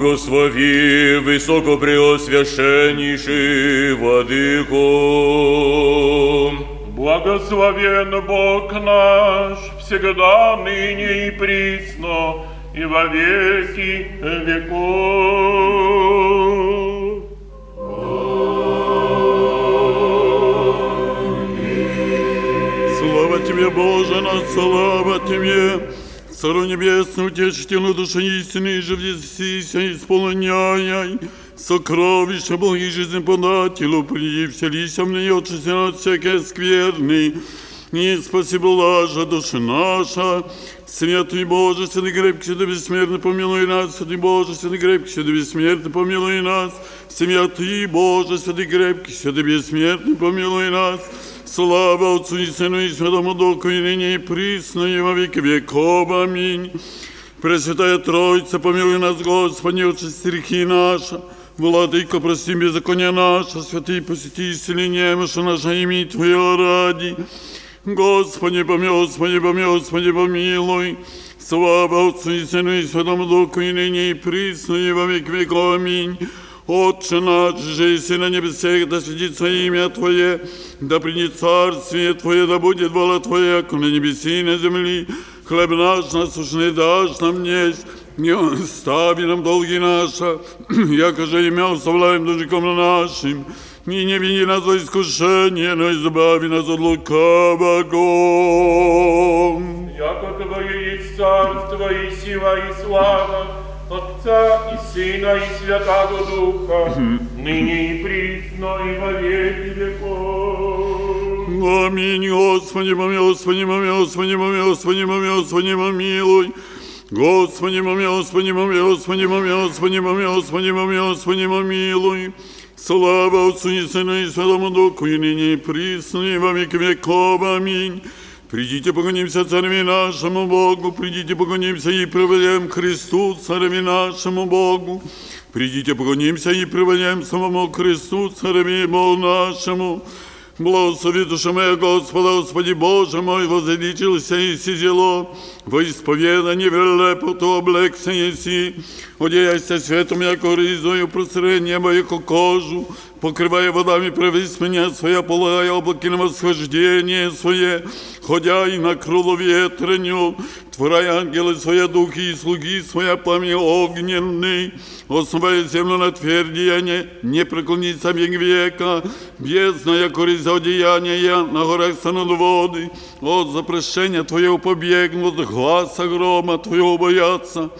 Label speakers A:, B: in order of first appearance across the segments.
A: Благослови высокопреосвященнейший Владыку.
B: Благословен Бог наш, всегда, ныне и присно, и во веки веков.
C: Слава Тебе, Боже наш, слава Тебе! Цару Небесный, утешительную душу истины, живдесися, исполняй, сокровища благих жизни подателю, приди, вселися в нее, очисти от всякой скверны, и спаси блажа душа наша, Святый Боже, Святый крепкий, Святый бессмертный, помилуй нас, Святый Боже, Святый крепкий, Святый бессмертный, помилуй нас, Святый Боже, Святый крепкий, Святый бессмертный, помилуй нас, Слава Отцу и Сыну и Святому Духу, и ныне и присно, и во веки веков. Аминь. Пресвятая Троица, помилуй нас, Господи, очисти грехи наши. Владыка, прости беззаконие наше, святый посети исцеление наше, наше имя Твое ради. Господи, помилуй, Господи, помилуй, Господи, помилуй. Слава Отцу и Сыну и Святому Духу, и ныне и присно, и во веки веков. Аминь. Отче наш, же и на небесах, да светится имя Твое, да придет царствие Твое, да будет воля Твоя, как на небеси и на земли. Хлеб наш насущный дашь нам несть, не остави нам долги наши, яко же и мы оставляем должником нашим. И не вини нас во искушение, но избави нас от лукавого.
B: Яко Твое есть царство и сила и слава, Отца и Сына и Святого Духа, ныне и присно и во веки веков.
C: Аминь, Господи, помилуй, Господи, помилуй, Господи, помилуй, Господи, помилуй, Господи, помилуй. Господи, помилуй, Господи, помилуй, Господи, помилуй, Господи, помилуй, Господи, помилуй, Господи, помилуй. Слава Отцу и Сыну и Святому Духу, и ныне и присно, и во веки веков. Аминь. Придите, поклонимся цареве нашему Богу, придите, поклонимся и приведем Христу, цареве нашему Богу. Придите, поклонимся и приведем самому Христу, цареве Богу нашему. Благослови душа моя Господа, Господи Боже мой, возвеличился и сидело, во исповедание велепоту облекся еси, одеяйся светом, яко ризою, просре небо, яко кожу, покрывая водами превысмения своя, полагая облаки на восхождение свое, ходя и на крыло ветреню, творая ангелы свои духи и слуги своя пламя огненный, основая землю на твердияние, не преклониться век века, бездна, яко риза одеяния, на горах станут воды, от запрещения Твоего побегнут, гласа грома Твоего боятся,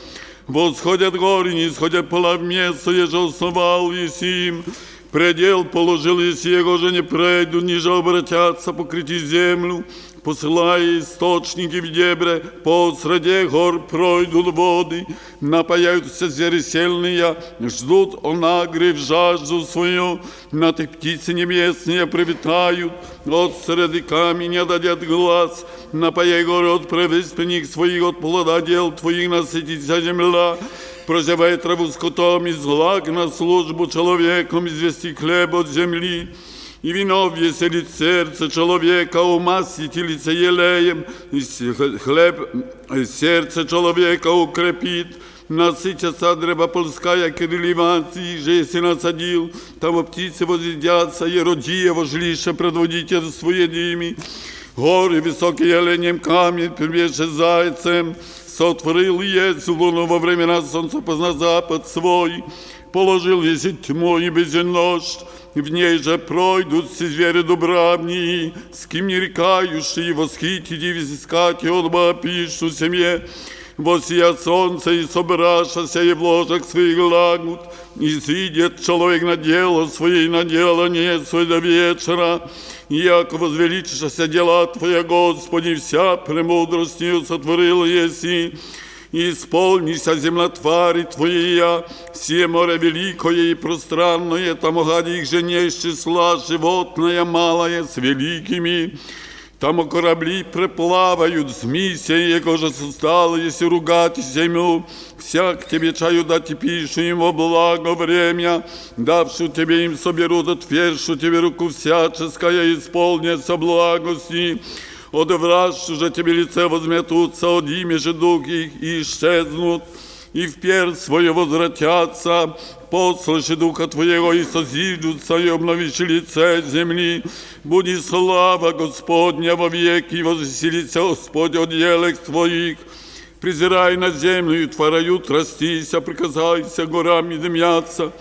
C: Восходят горы, не сходят пола в место, еже основал Есим. Предел положил, если его же не пройдут, ниже обратятся покрыть землю. Посылая источники в дебре, по среде гор пройдут воды, напаяются зересельные, ждут онагры в жажду свою, на tych птицы небесные привитают, от среды камня дадят глаз, напаяй горы от превыспенник своих, от плода дел твоих насытится земля, прозевай траву скотом и злак на службу человеком, извести хлеб от земли, и вино веселит сердце человека, умастить лице елеем, и хлеб сердце человека укрепит, насытятся древа полская кирилливанцы, же если насадил, там птицы возъедятся, и роди его жилище предводитель свои дими. Горы высокие оленем камень, первейше зайцем, сотворил есть луну во времена солнца позна запад свой, Положил если тьму и безножь, в ней же пройдут все звери дубравни, с кем не рекающие, восхитить и взыскать, и отба пишут семье, Восия солнце и собрашася, и в ложах своих лагут, и сидит человек на дело свое, и на дело не свое до вечера, яко возвеличишься дела Твоя, Господи, вся премудростью сотворил еси, и исполнися землотвари Твоя, все море великое и пространное, там гади их же не из числа, животное малое с великими, там корабли приплавают, змися, его же состало, если ругать землю, всяк тебе чаю дать и пишу им во благо время, давшу тебе им соберут, отвершу тебе руку всяческая, исполнится благости, одеврашу же тебе лице возметутся, от имя же дух их и исчезнут, и в пер свое возвратятся, послушай Духа Твоего и созидутся, и обновишь лице земли. Буди слава Господня во веки, возвеселится Господь от елек Твоих. Презирай на землю, и творают растися, приказайся горам и дымятся.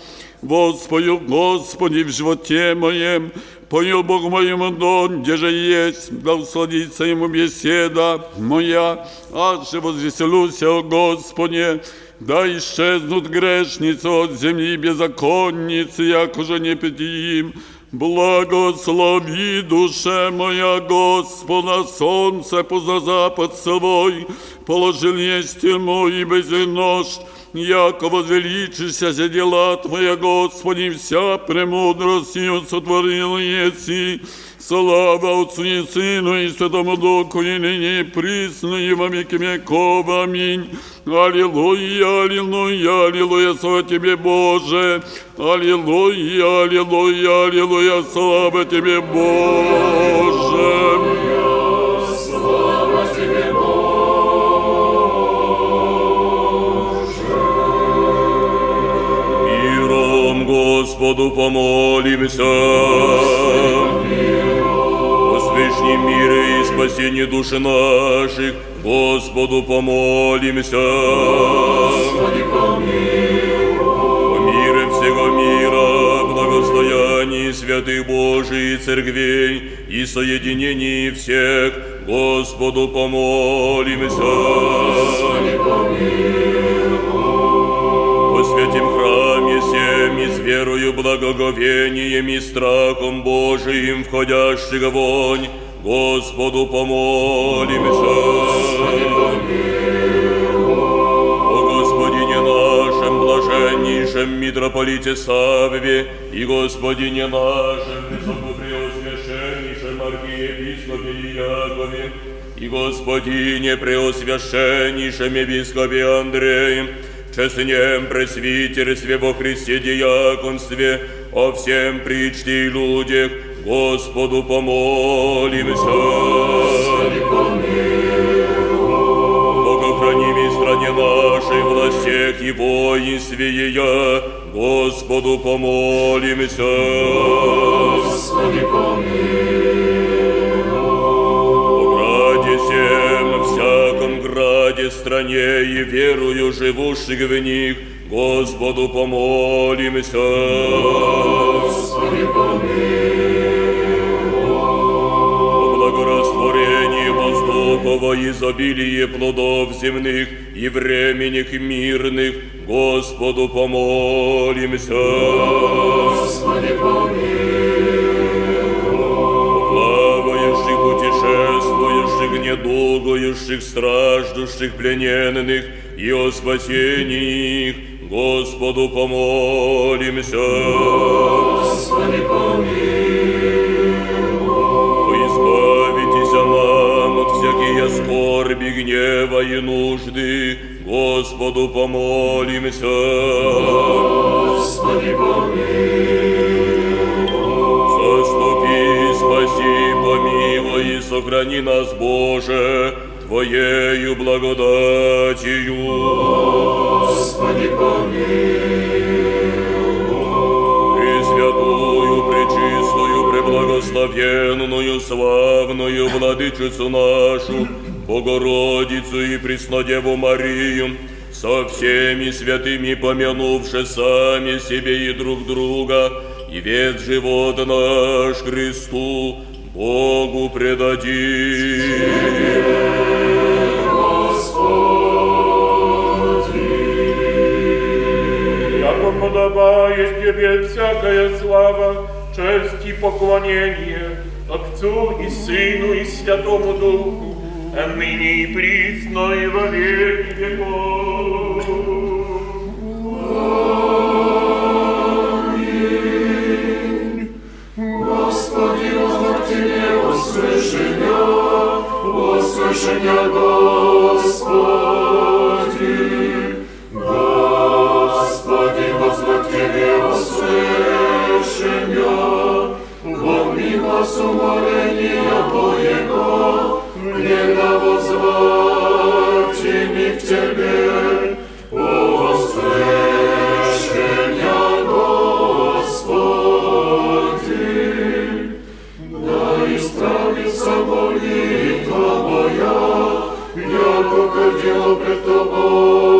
C: Воспою, Господи, в животе моем, пою Богу моему дом, где же есть, да усладится ему беседа моя, аже возвеселюся, о Господи, да исчезнут грешницы от земли беззаконницы, як уже не им. Благослови душе моя Господа, солнце поза запад свой, положил есть мой без нож, яко возвеличишься за дела Твоя, Господи, вся премудростью сотворил еси. Слава Отцу и Сыну и Святому Духу, и ныне и присно, и во веки веков. Аминь. Аллилуйя, аллилуйя, аллилуйя, слава Тебе, Боже. Аллилуйя, аллилуйя, аллилуйя, слава Тебе, Боже.
A: Помолимся. Успешни мира и спасение души наших, Господу помолимся. О мире всего мира, благостоянии святых Божий церквей и соединении всех, Господу помолимся. Во святем храме всем и с верою, благоговением и страхом Божиим входящих вонь, Господу помолимся. О Господине нашем, блаженнейшем митрополите Савве и Господине нашем, высокопреосвященнейшем архиепископе Якове и Господине преосвященнейшем епископе Андреем, честнем пресвитерстве во Христе диаконстве, о всем причте и людях, Господу помолимся. Богохраними стране нашей, властях и воинстве ее, Господу помолимся. О граде, стране и верую живущих в них, Господу помолимся. О благорастворении воздухова, изобилие плодов земных и временных мирных, Господу помолимся. плавающих, недугующих, страждущих, плененных и о спасении их, Господу помолимся. Избавитесь нам от всякие скорби, гнева и нужды, Господу помолимся. Заступи, спаси, помилуй и сохрани нас, Боже, Твоею благодатью. Пресвятую, пречистую, преблагословенную, славную Владычицу нашу, Богородицу и Преснодеву Марию, со всеми святыми помянувши сами себе и друг друга, и вет живот наш Христу, Богу предадим.
B: Яко подобает Тебе всякая слава, честь и поклонение Отцу и Сыну и Святому Духу, а ныне и присно и во веки веков.
D: Господи, возвратили услышання, услышання, Господи. Господи, возвратили услышання, волни вас умоления Твоего, гневно возвратили к Тебе,
C: Christo Bo.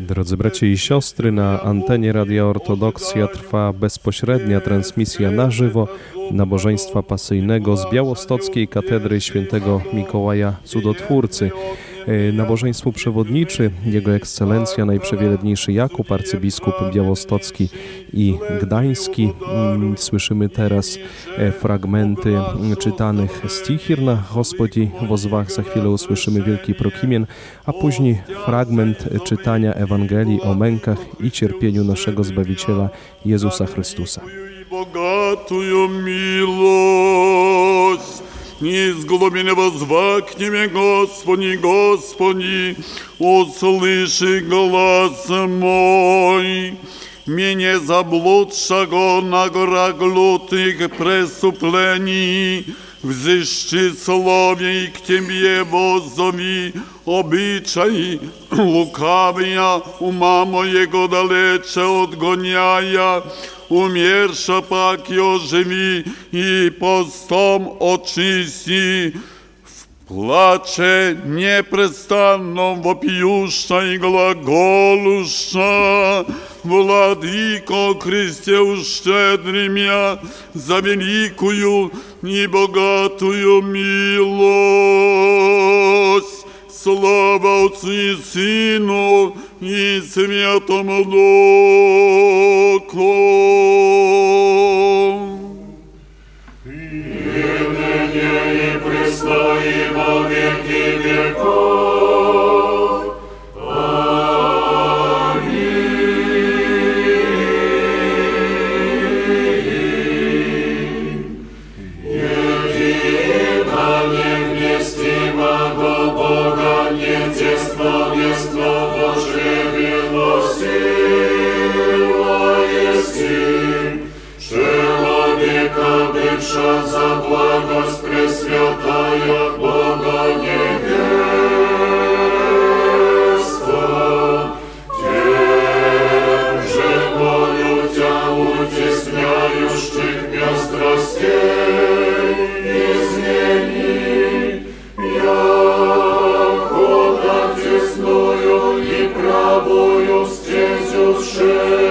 E: Drodzy bracia i siostry, na antenie Radia Ortodoksja trwa bezpośrednia transmisja na żywo nabożeństwa pasyjnego z białostockiej katedry świętego Mikołaja Cudotwórcy. E, Nabożeństwu przewodniczy Jego Ekscelencja Najprzewielebniejszy Jakub, arcybiskup białostocki i gdański. Mm, Słyszymy teraz e, fragmenty mm, czytanych z Tichir na Gospodzi Wozwach. Za chwilę usłyszymy Wielki Prokimien, a później fragment czytania Ewangelii o mękach i cierpieniu naszego Zbawiciela Jezusa Chrystusa.
C: и богатую милость. Из глубины возвакнем, Господи, Господи, услыши глаз мой. Mnie заблудшего на горах глутых преступлений, Взыщи слове и к Тебе воззови, обычаи лукавия ума моего далече отгоняя, умерша пак и оживи, и постом очисти, Плаче непрестанно вопиюща и глаголуша, Владыко Христе ущедри меня за великую и богатую милость. Слава Отцу и Сыну и Святому Духу.
D: Ныне и пресно и во веки веков. Бывша за благость Пресвятая Бога невеста. Тем же молю тя утесняющих меня страстей измени, яко тесную и правую стезю шествовав,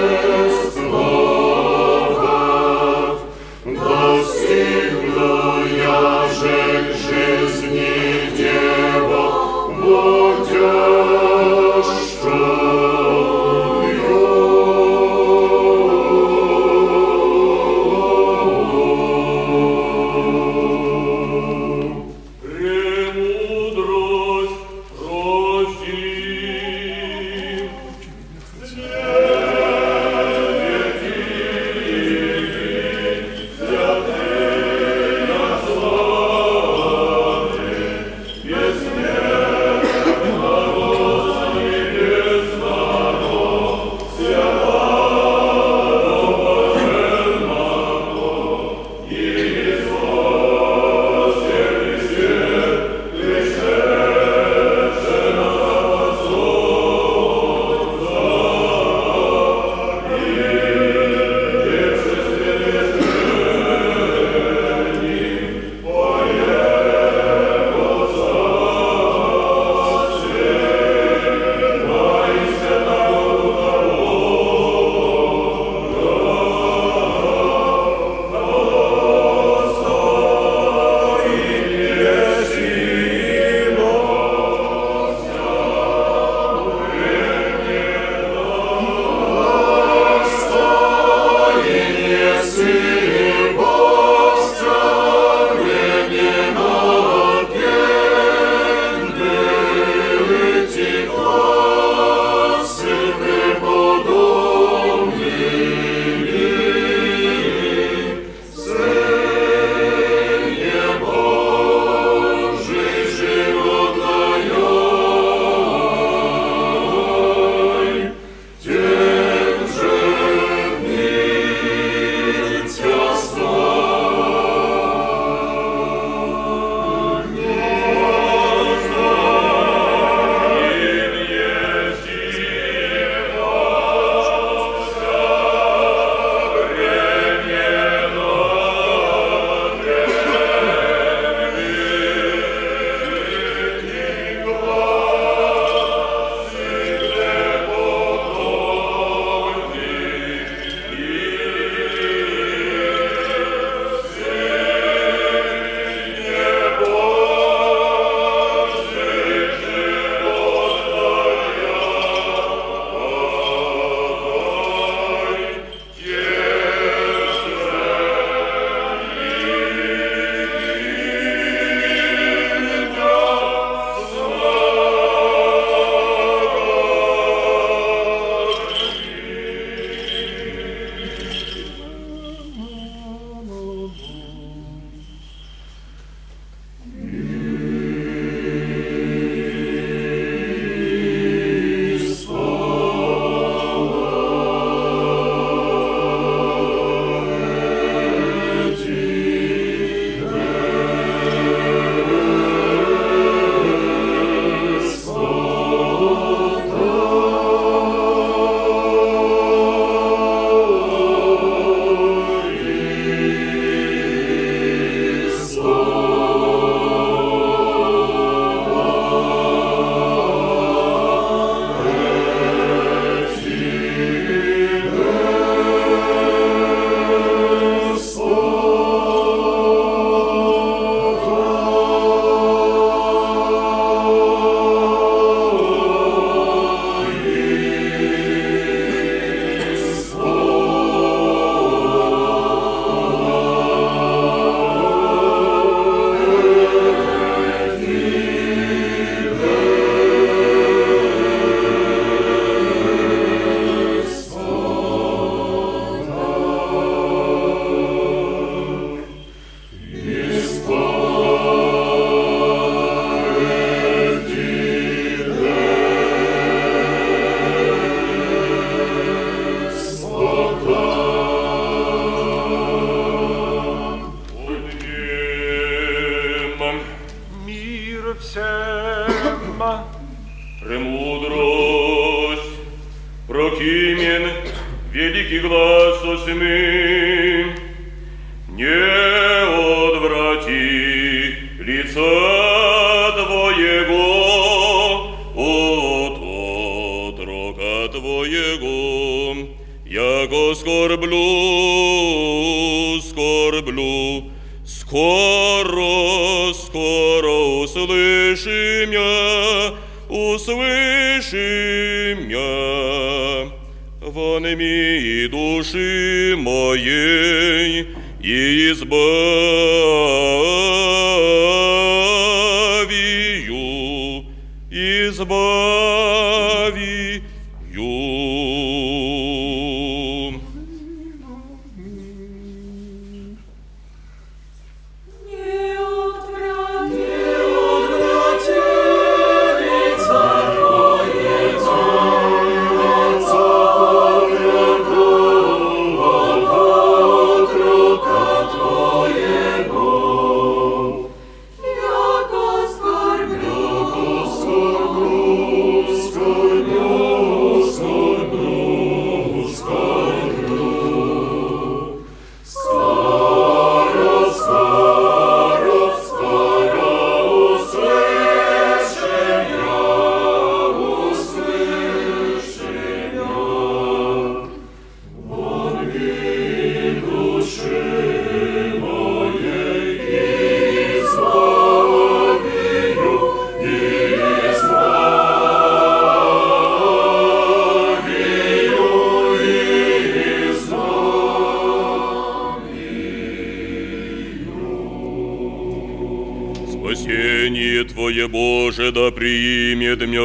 A: Спасение Твое, Боже, да примет меня.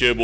C: Yeah.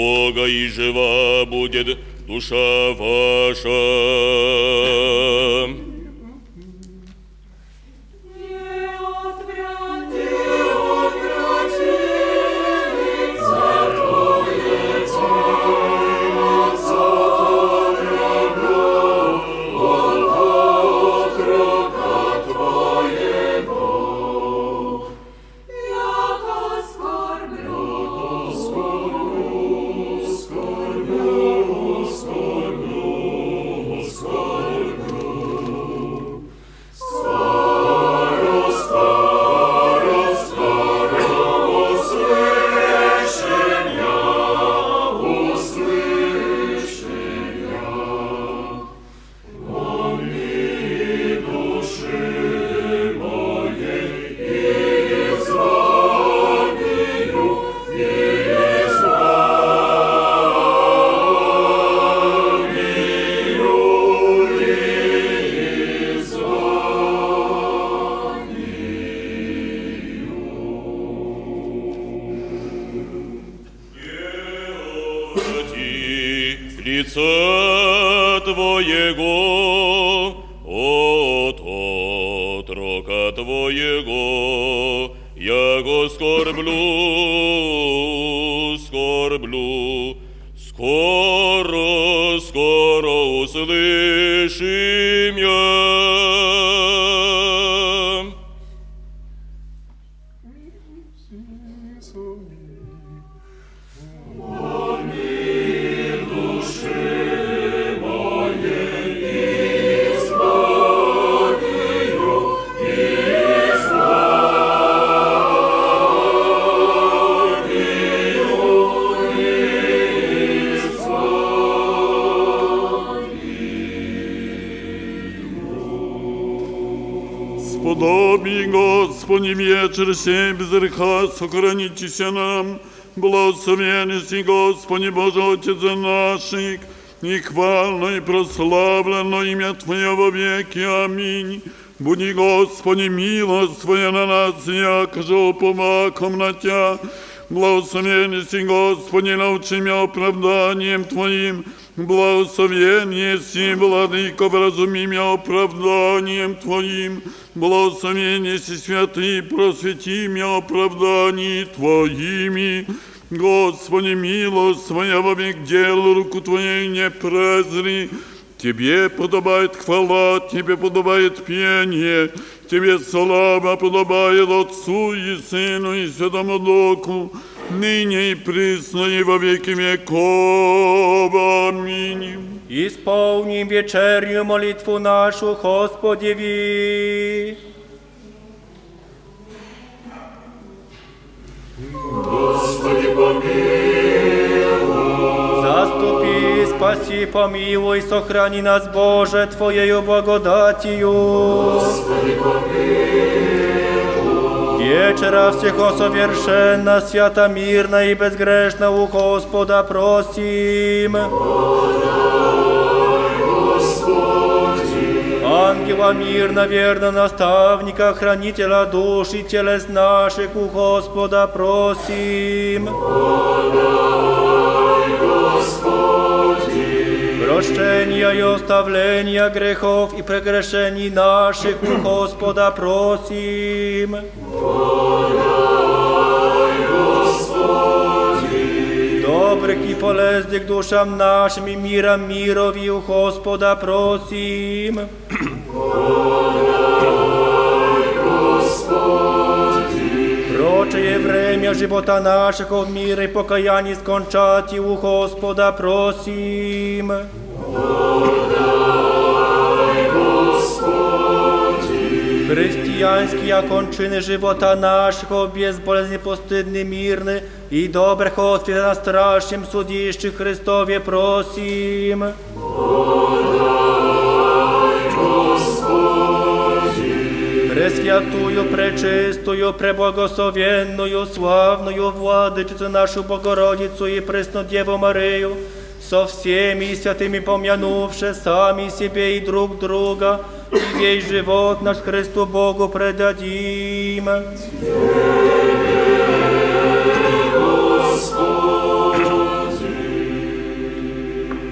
C: сохранитеся нам, благословен си, Господи, Боже, Отец наших, и хвально и прославлено имя Твое во веки. Аминь. Буди, Господи, милость Твоя на нас, яко же опомаком на Тя. Благословен си, Господи, научи меня оправданием Твоим, Благословен еси, Владыко, вразуми меня оправданием Твоим. Благословен еси, святый, просвети меня оправданием Твоими. Господи, милость Твоя во век дел, руку Твоей не презри. Тебе подобает хвала, Тебе подобает пение, Тебе слава подобает Отцу и Сыну и Святому Духу, ныне и присно и во веки веков. Аминь.
F: Исполним вечернюю молитву нашу Господеви.
D: Господи, помилуй.
F: Заступи, спаси, помилуй, сохрани нас, Боже, Твоею благодатью.
D: Господи, помилуй.
F: Вечера всего совершенно, свято, мирно и безгрешно у Господа просим. Ангела мирно, верно, наставника, хранителя душ и телес наших у Господа просим. Прощения и оставления грехов и прегрешений наших у Господа просим. Добрых и полезных душам нашим и мира мирови у Господа просим. Прочее время живота нашего в мире и покаянии скончати у Господа просим. Християнские окончины живота нашего безболезненно, постыдны, мирны и добрых ответа на страшном судище Христове просим. Пресвятую, пречистую, преблагословенную, славную Владычицу нашу Богородицу и Преснодеву Марию, со всеми святыми помянувши сами себе и друг друга, и весь живот наш Христу Богу предадим.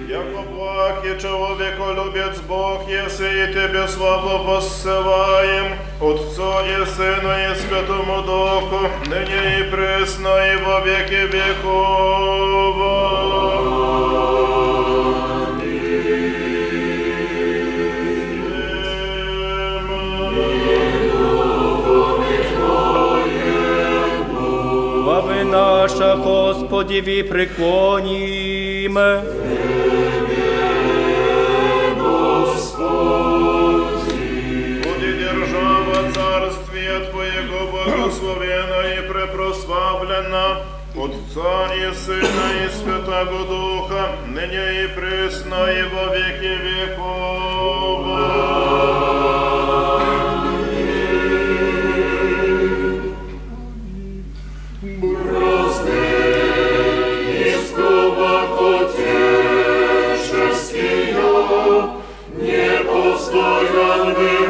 B: Яко благ и человеколюбец Бог, если и Тебе славу воссылаем, Отцу и Сыну и Святому Духу, ныне и пресно и во веки веков.
F: Наша
B: и препрославлена, Отца и Сына и Святого Духа, ныне и пресно и во веки веков.
C: we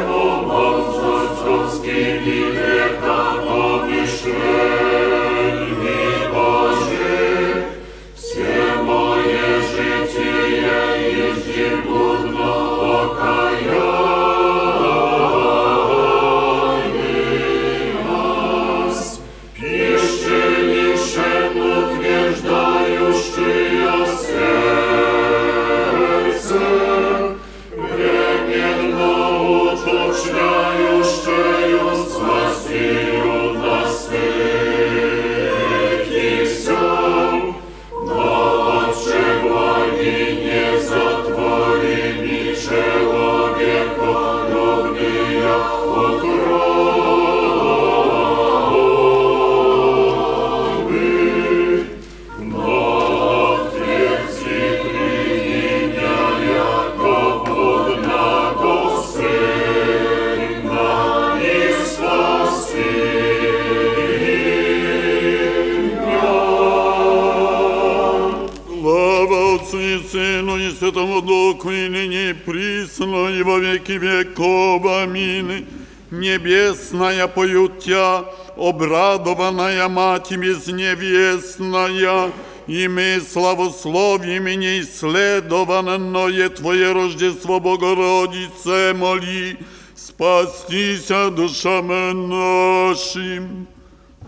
C: веки веков. Аминь. Небесная поют Тя, обрадованная Мать безневестная, и мы славословим и неисследованное Твое Рождество Богородице, моли, спастися душам нашим.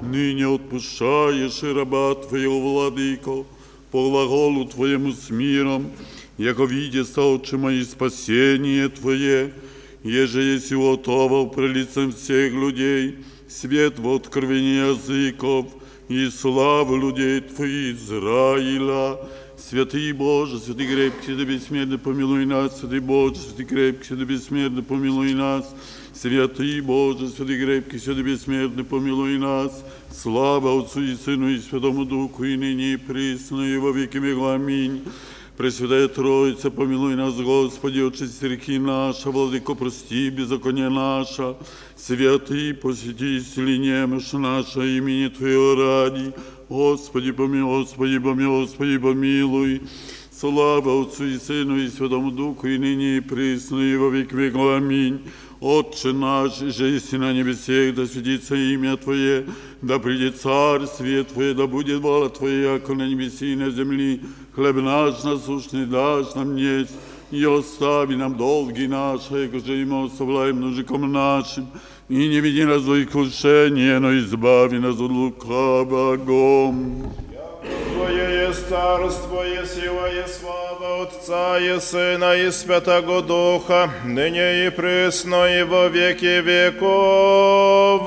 C: Ныне отпущаешь и раба Твоего, Владыко, по глаголу Твоему с миром, яко видеста, Отче мои, спасение Твое, еже есть готово при лицем всех людей, свет в откровении языков и славу людей Твоих Израиля. Святый Боже, святый крепкий, да бессмертно помилуй нас, святый Боже, святый крепкий, да бессмертно помилуй нас, святый Боже, святый крепкий, святый бессмертно помилуй нас. Слава Отцу и Сыну и Святому Духу, и ныне и присно, и во веки веков. Аминь. Пресвятая Троица, помилуй нас, Господи, отче стихи наша, Владыко, прости беззаконие наше, святый, посети, исцели немощь наша, имени Твоего ради, Господи, помилуй, Господи, помилуй, Господи, помилуй. Слава Отцу и Сыну и Святому Духу, и ныне и присно, и во век веков. Аминь. Отче наш, же есть на небесех, да светится имя Твое, да придет царствие Твое, да будет воля Твоя, яко на небеси и на земли. Хлеб наш насущный дашь нам есть, и остави нам долги наши, яко же и мы оставляем нужникам нашим. И не веди нас до искушения, но избави нас от лукавого.
G: Твое есть царство, и сила, и слава Отца, и Сына, и Святого Духа, ныне и пресно, и во веки веков.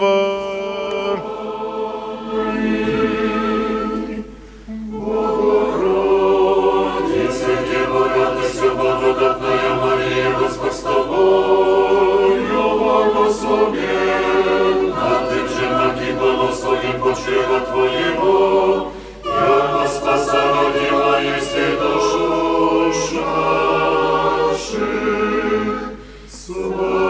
D: Богородице, Дева, радуйся, благодатная Мария, Господь с тобою, благословенна ты в женах и благословен почева Твоего, Слава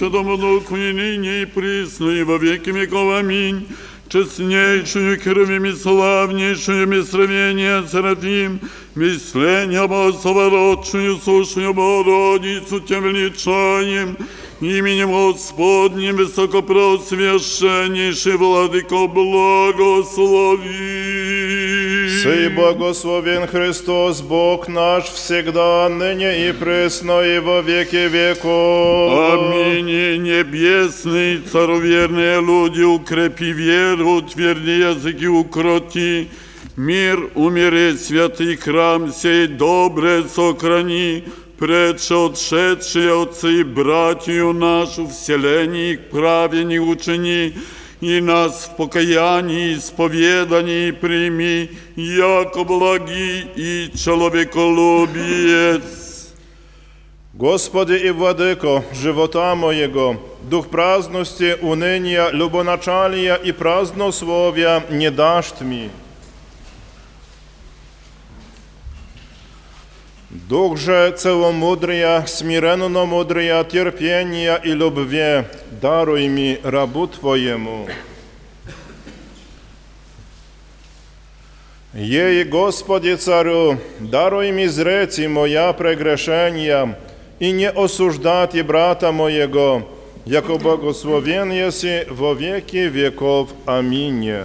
D: Святому Духу, и ныне и присно, и во веки веков. Аминь.
C: Честнейшую, херовим славнейшую, мистровение Серафим, мисление Богословородшую, сушую Богородицу, Тем величаем, именем Господним, высокопросвященнейший Владыко, благослови.
G: Сей благословен Христос, Бог наш, всегда, ныне и пресно, и во веки веков.
C: Аминь. Небесный, цароверные люди, укрепи веру, тверди языки укроти. Мир умереть, святый храм сей добре сохрани. Предше отшедшие отцы и братью нашу вселении к праве не учини, и нас в покаянии, исповедании прими, яко благи и человеколюбец.
G: Господи и Владыко, живота моего, дух праздности, уныния, любоначалия и празднословия не дашь ми. Дух же целомудрия, смиренно мудрия, терпения и любви, даруй ми рабу Твоему. Ей, Господи Царю, даруй ми зрети моя прегрешения и не осуждать и брата моего, яко благословен еси во веки веков. Аминь.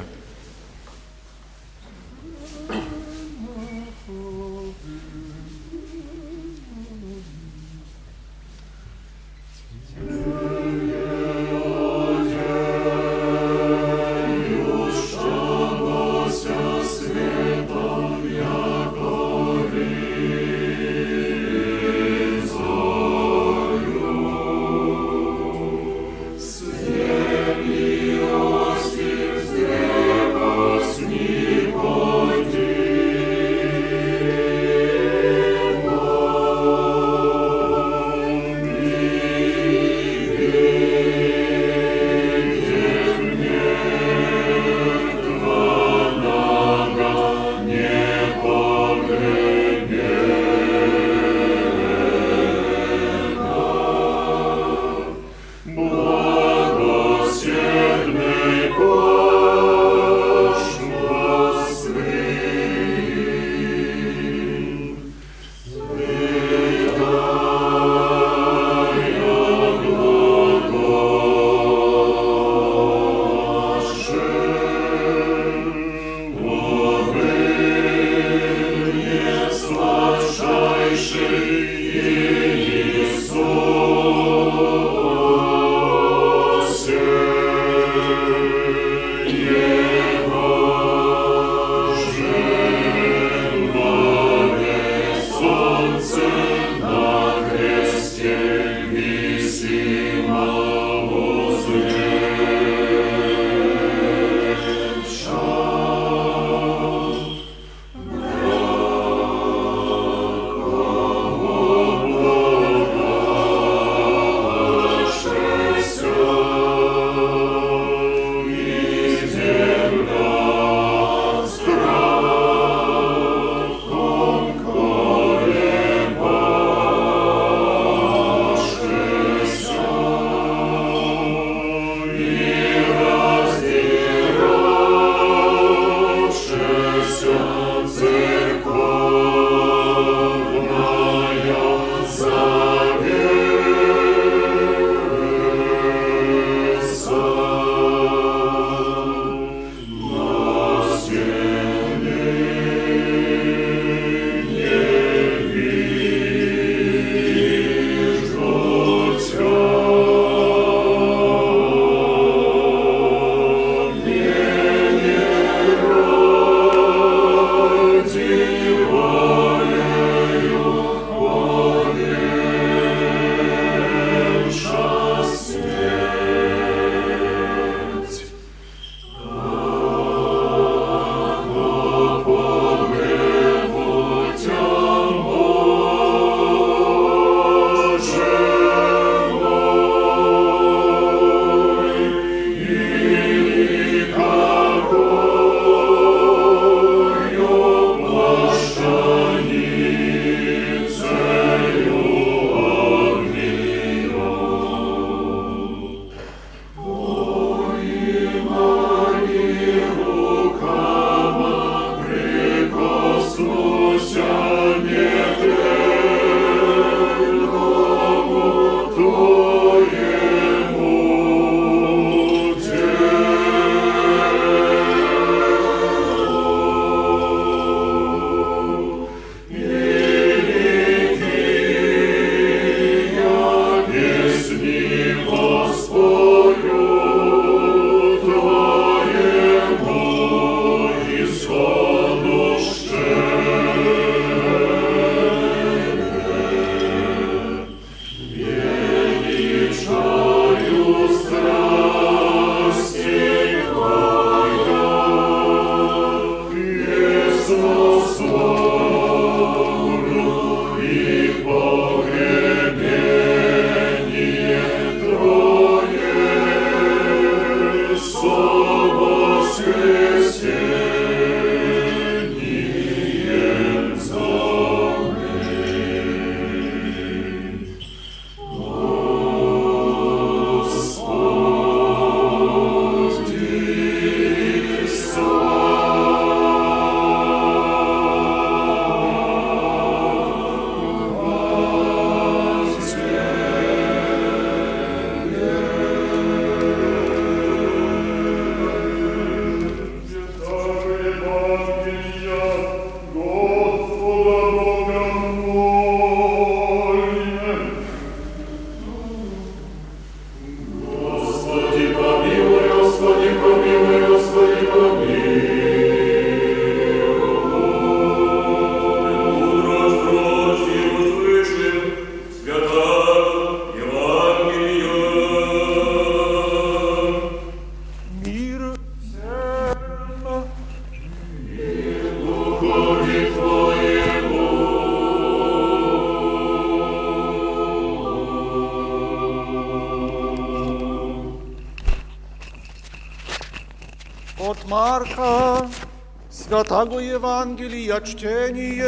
H: Святаго Евангелия чтение.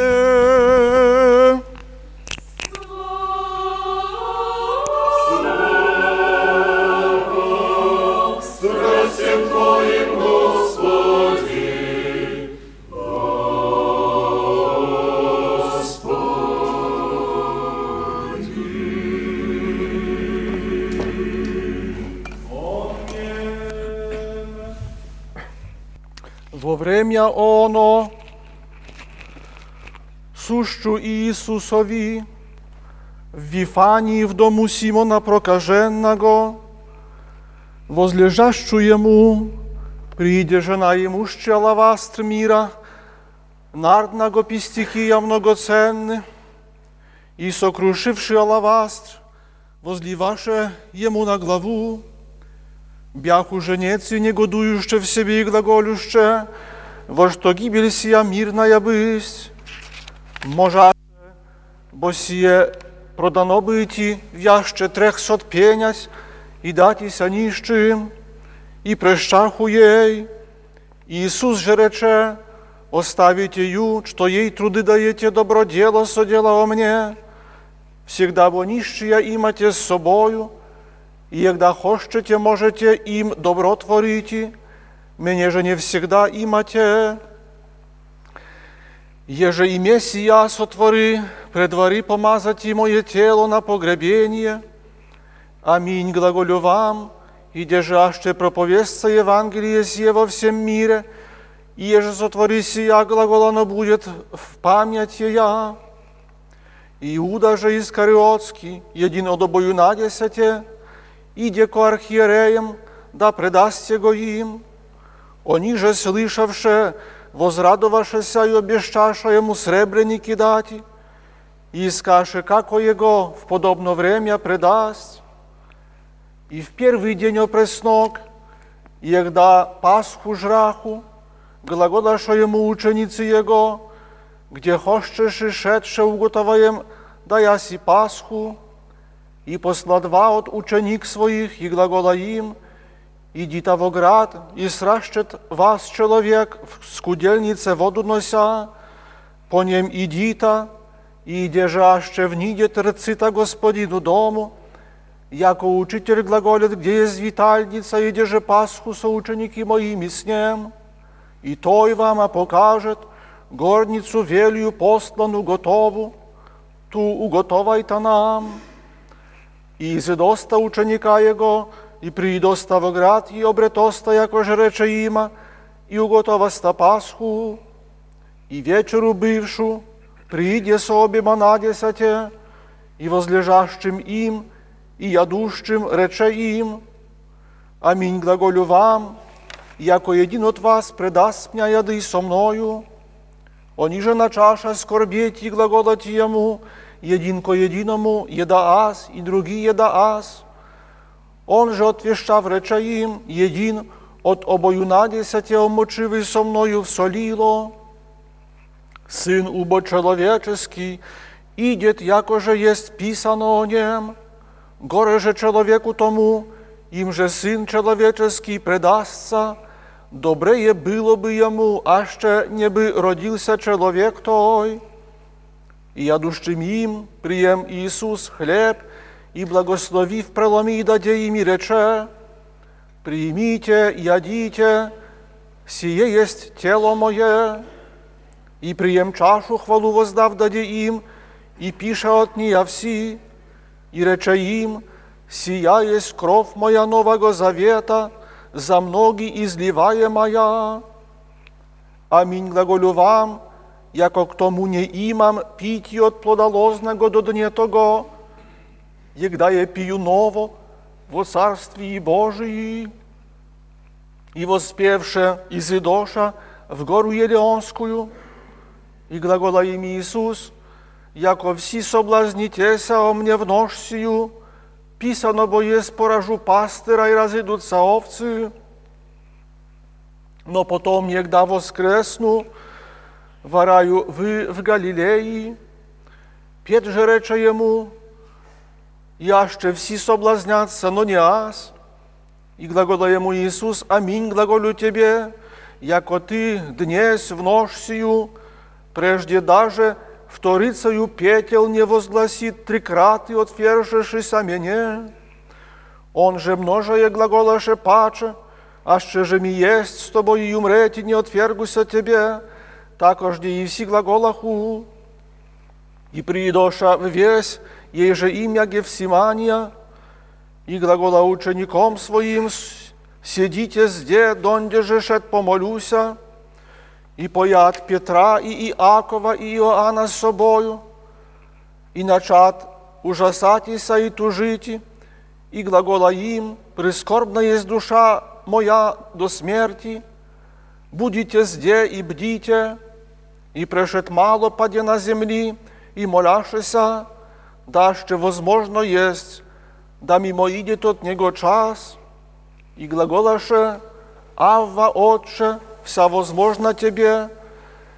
H: Во время оно, сущу Иисусови, в Вифании в дому Симона Прокаженного, возлежащу ему, прииде жена имущая лавастр мира, нардного пистихия многоценны, и сокрушивший алавастр, возливаше ему на главу, бяху женецы негодующе в себе и глаголюще, во что гибель сия мирная бысть, може, бо сие продано быти в яще трехсот пенять и датися нищим, и прещаху ей. Иисус же рече, оставите ю, что ей труды даете добро дело содела о мне, всегда бо нищия имате с собою, и когда хочете, можете им добро творите, мне же не всегда имате. Еже и Мессия сотвори, предвари помазать и мое тело на погребение. Аминь, глаголю вам, и держаще проповестся Евангелие сие во всем мире, и еже сотвори сия глагол, оно будет в память я. Иуда же Искариотский, един от обою на десяте, иде ко архиереям, да предаст его им. Они же, слышавше, возрадовашеся и обещаша ему сребреники дати, и скаже, како его в подобно время предаст. И в первый день опреснок, и когда Пасху жраху, глаголаша ему ученицы его, где хочешь и шедше уготоваем, да яси Пасху, и посла два от ученик своих, и глагола им, идите в град, и сращет вас человек в скудельнице воду нося, по нем идите, и держаще в ниде трцита господину дому, яко учитель глаголит, где есть витальница, и же Пасху со ученики моими с ним, и той вам покажет горницу велью послану готову, ту уготовайте нам. И изедоста ученика его, и придоста в град, и обретоста, яко же рече има, и уготоваста Пасху, и вечеру бывшу, прииде с обима на десяте, и возлежащим им, и ядущим рече им, Аминь глаголю вам, яко един от вас предаст меня яды со мною, они же на чаша скорбеть и глаголать ему, един ко единому еда аз, и другий еда аз. Он же отвещав реча им, един от обою на десяте омочивый со мною в солило. Сын убо человеческий, идет, яко же есть писано о нем. Горе же человеку тому, им же сын человеческий предастся, добре было бы ему, аще не бы родился человек той. И ядущим им прием Иисус хлеб, и благословив преломи и даде им и рече, примите, ядите, сие есть тело мое, и прием чашу хвалу воздав даде им, и пише от нея вси, и рече им, сия есть кровь моя нового завета, за многие изливаемая. Аминь глаголю вам, яко к тому не имам пить от плодолозного до дне того, егда я пью ново во Царствии Божии. И воспевше из Идоша в гору Елеонскую, и глагола им Иисус, яко все соблазнитеся о мне в нож сию, писано, бо есть поражу пастыра и разидутся овцы. Но потом, егда воскресну, вараю вы в Галилеи, Пет же рече ему, яще всі соблазняться, но не аз. И глагола ему Иисус, аминь глаголю тебе, яко ты днесь в ночь сию, прежде даже вторицею петел не возгласит трикрат и отвержешися мене. Он же множає глаголаше паче, а ще же ми есть с тобою и умреть и не отвергуся тебе, також де и всі глаголаху. И придоша в весь, ей же имя Гефсимания, и глагола учеником своим, сидите зде, донде же шет помолюся, и поят Петра и Иакова и Иоанна с собою, и начат ужасатися и тужити, и глагола им, прискорбна есть душа моя до смерти, будете зде и бдите, и прешет мало паде на земли, и моляшеся, да ще возможно есть, да мимо идет от него час, и глаголаше, Авва, Отче, вся возможно тебе,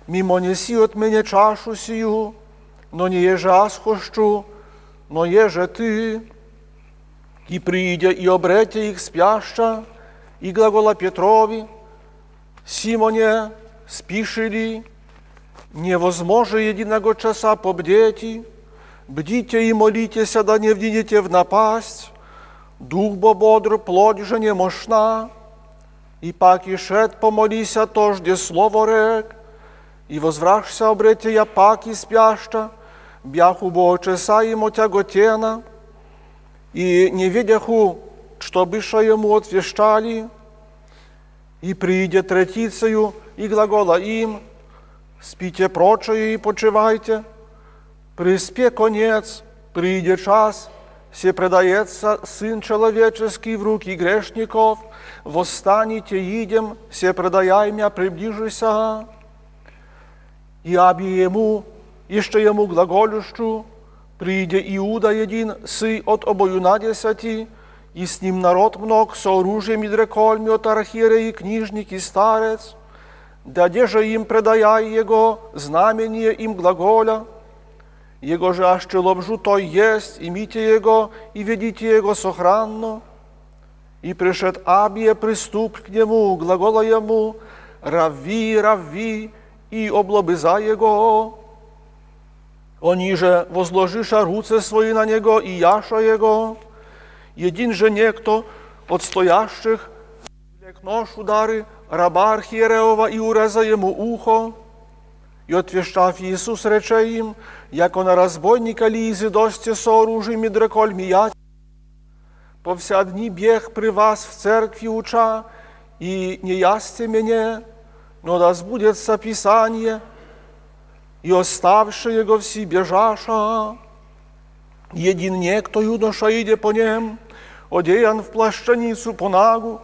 H: мимо неси от меня чашу сию, но не еже аз хощу, но еже ты, и прийде и обрете их спяща, и глагола Петрови, Симоне, спиши ли, невозможно единого часа побдети, бдите и молитесь, да не вдинете в напасть, дух бо бодр, плоть же не мощна, и пак и шед помолися тожде слово рек, и возвращся обрете я пак и спяща, бяху бо часа ему тяготена, и не видяху, что быша ему отвещали, и прийде третицею, и глагола им, спите прочее и почивайте, приспе конец, прийде час, се предается Сын Человеческий в руки грешников, восстанете, идем, се предай мя, приближися. И аби ему, еще ему глаголющу, прийде Иуда един, сы от обоюнадесяти, и с ним народ мног, со оружием и дрекольми от архиереи, книжник и старец, даде же им предая его знамение им глаголя, его же аще лобжу той есть, имите его и ведите его сохранно. И пришед Абия приступ к нему, глагола ему, рави, рави, и облобыза его. Oni же возложиша руце свои на него и яша его. Един же некто от стоящих лег нож удары раба архиереова и уреза ему ухо. И отвещав Иисус рече им, яко на разбойника лизи досте со оружием и дреколь миять, по вся дни бег при вас в церкви уча, и не ясте меня, но да сбудется Писание, и оставши его все бежаша. Един некто юноша иде по нем, одеян в плащаницу по нагу,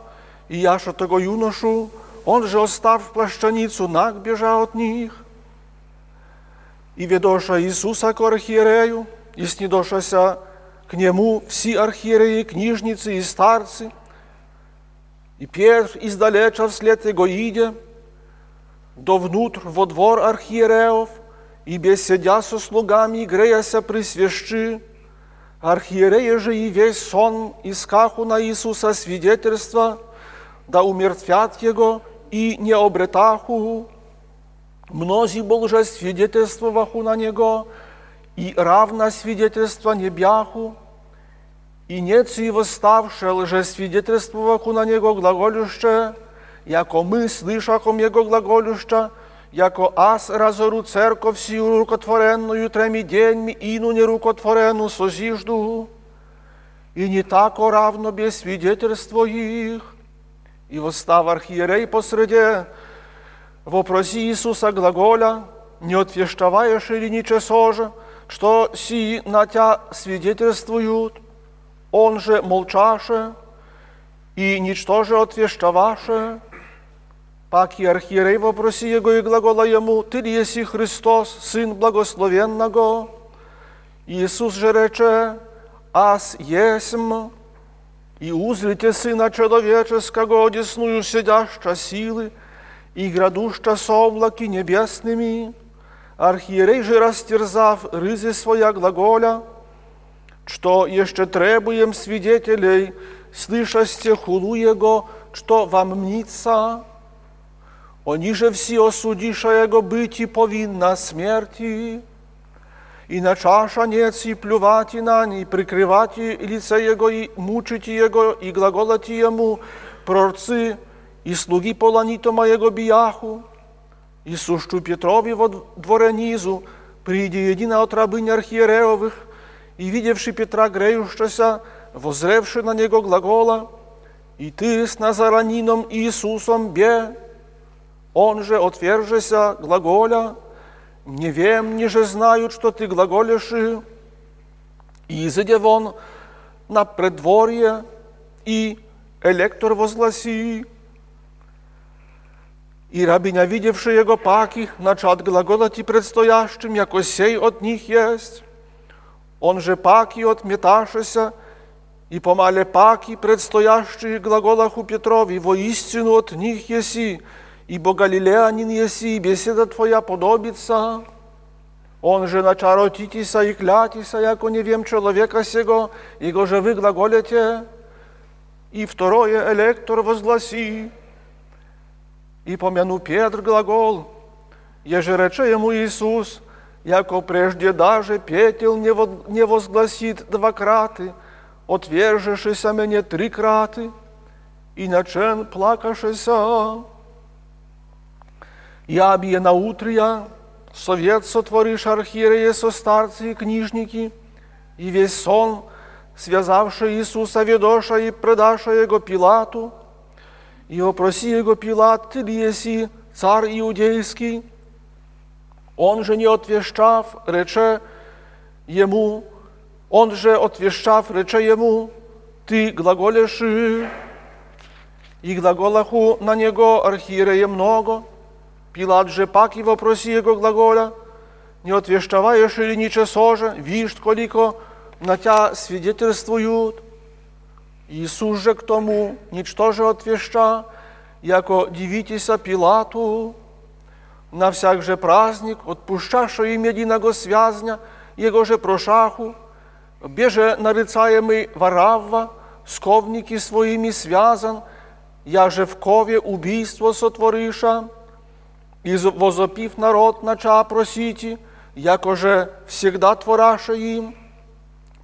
H: и яша того юношу, он же остав плащаницу наг бежа от них. И ведоша Иисуса к архиерею, и снидошася к нему все архиереи, книжницы и старцы, и Петр издалеча вслед его иде, до внутрь во двор архиереев, и беседя со слугами, греяся при свящи, архиереи же и весь сон искаху на Иисуса свидетельства, да умертвят его и не обретаху. Мнози был же свидетельствоваху на него, и равно свидетельства не бяху, и нет и восставше лже свидетельствоваху на него глаголюще, яко мы слышахом его глаголюща, яко аз разору церковь сию рукотворенную треми деньми, ину не рукотворенну созижду, и не тако равно без свидетельства их. И восстав архиерей посреде, вопроси Иисуса глаголя, не отвещаваешь или ниче соже, что си на тя свидетельствуют, он же молчаше, и ничто же отвещаваше, Пак и архиерей вопроси его и глагола ему, «Ты ли еси Христос, Сын благословенного?» Иисус же рече, «Аз есмь, и узрите Сына Человеческого, одесную сидяща силы, и градуща с облаки небесными». Архиерей же растерзав рызи своя глаголя, что еще требуем свидетелей, слышасте хулу Его, что вам мнится? Они же все осудиша Его быть и повинна смерти. И начаша нец и плювать на ней, прикрывать лице Его и мучить Его, и глаголать Ему, прорцы и слуги поланіто моєго біяху, і сущу Петрові во дворе низу, прийде єдина от рабынь архиереовых, и, видевши Петра греющеся, возревши на него глагола, и ты с Назаранином Иисусом бе, он же отвержеся глаголя, не вем, не же знают, что ты глаголишь, и изыде вон на преддворье, и электор возгласи, i rabinia, widziewszy jego paki, na czat glagolać i предстоящим, jako сей od nich jest. On же паки отметашися, и помале паки, предстоящие глаголах у Петрови, воистину от них еси, ибо Галилеянин еси, и беседа твоя подобится. Он же начаротитися и клятися, яко не вем человека сего, его же вы глаголите. И второе электор возгласи, i pomenu Pietr glagol, ježe reče jemu Isus, jako preždje daže pjetel не, во, не возгласит два краты, отвержешися мене три краты, и начен плакашеся. Я бije на утрия, совет сотворишь архиереи со старцы и книжники, и весь сон, связавший Иисуса ведоша и предаша его Пилату, и опроси его Пилат, ты ли еси царь иудейский? Он же не отвещав, рече ему, он же отвещав, рече ему, ты глаголешь, и глаголаху на него архиерея много. Пилат же пак и вопроси его глаголя, не отвещаваешь или ничего же, вишь, колико на тебя свидетельствуют. Ісус же к тому нічто же отвеща, яко дивитеся Пилату, на всяк же праздник, отпущаша им единого связня, его же прошаху, беже нарицаемый Варавва, сковники своими связан, я же в кове убийство сотвориша, и возопив народ нача просити, яко же всегда твораша им,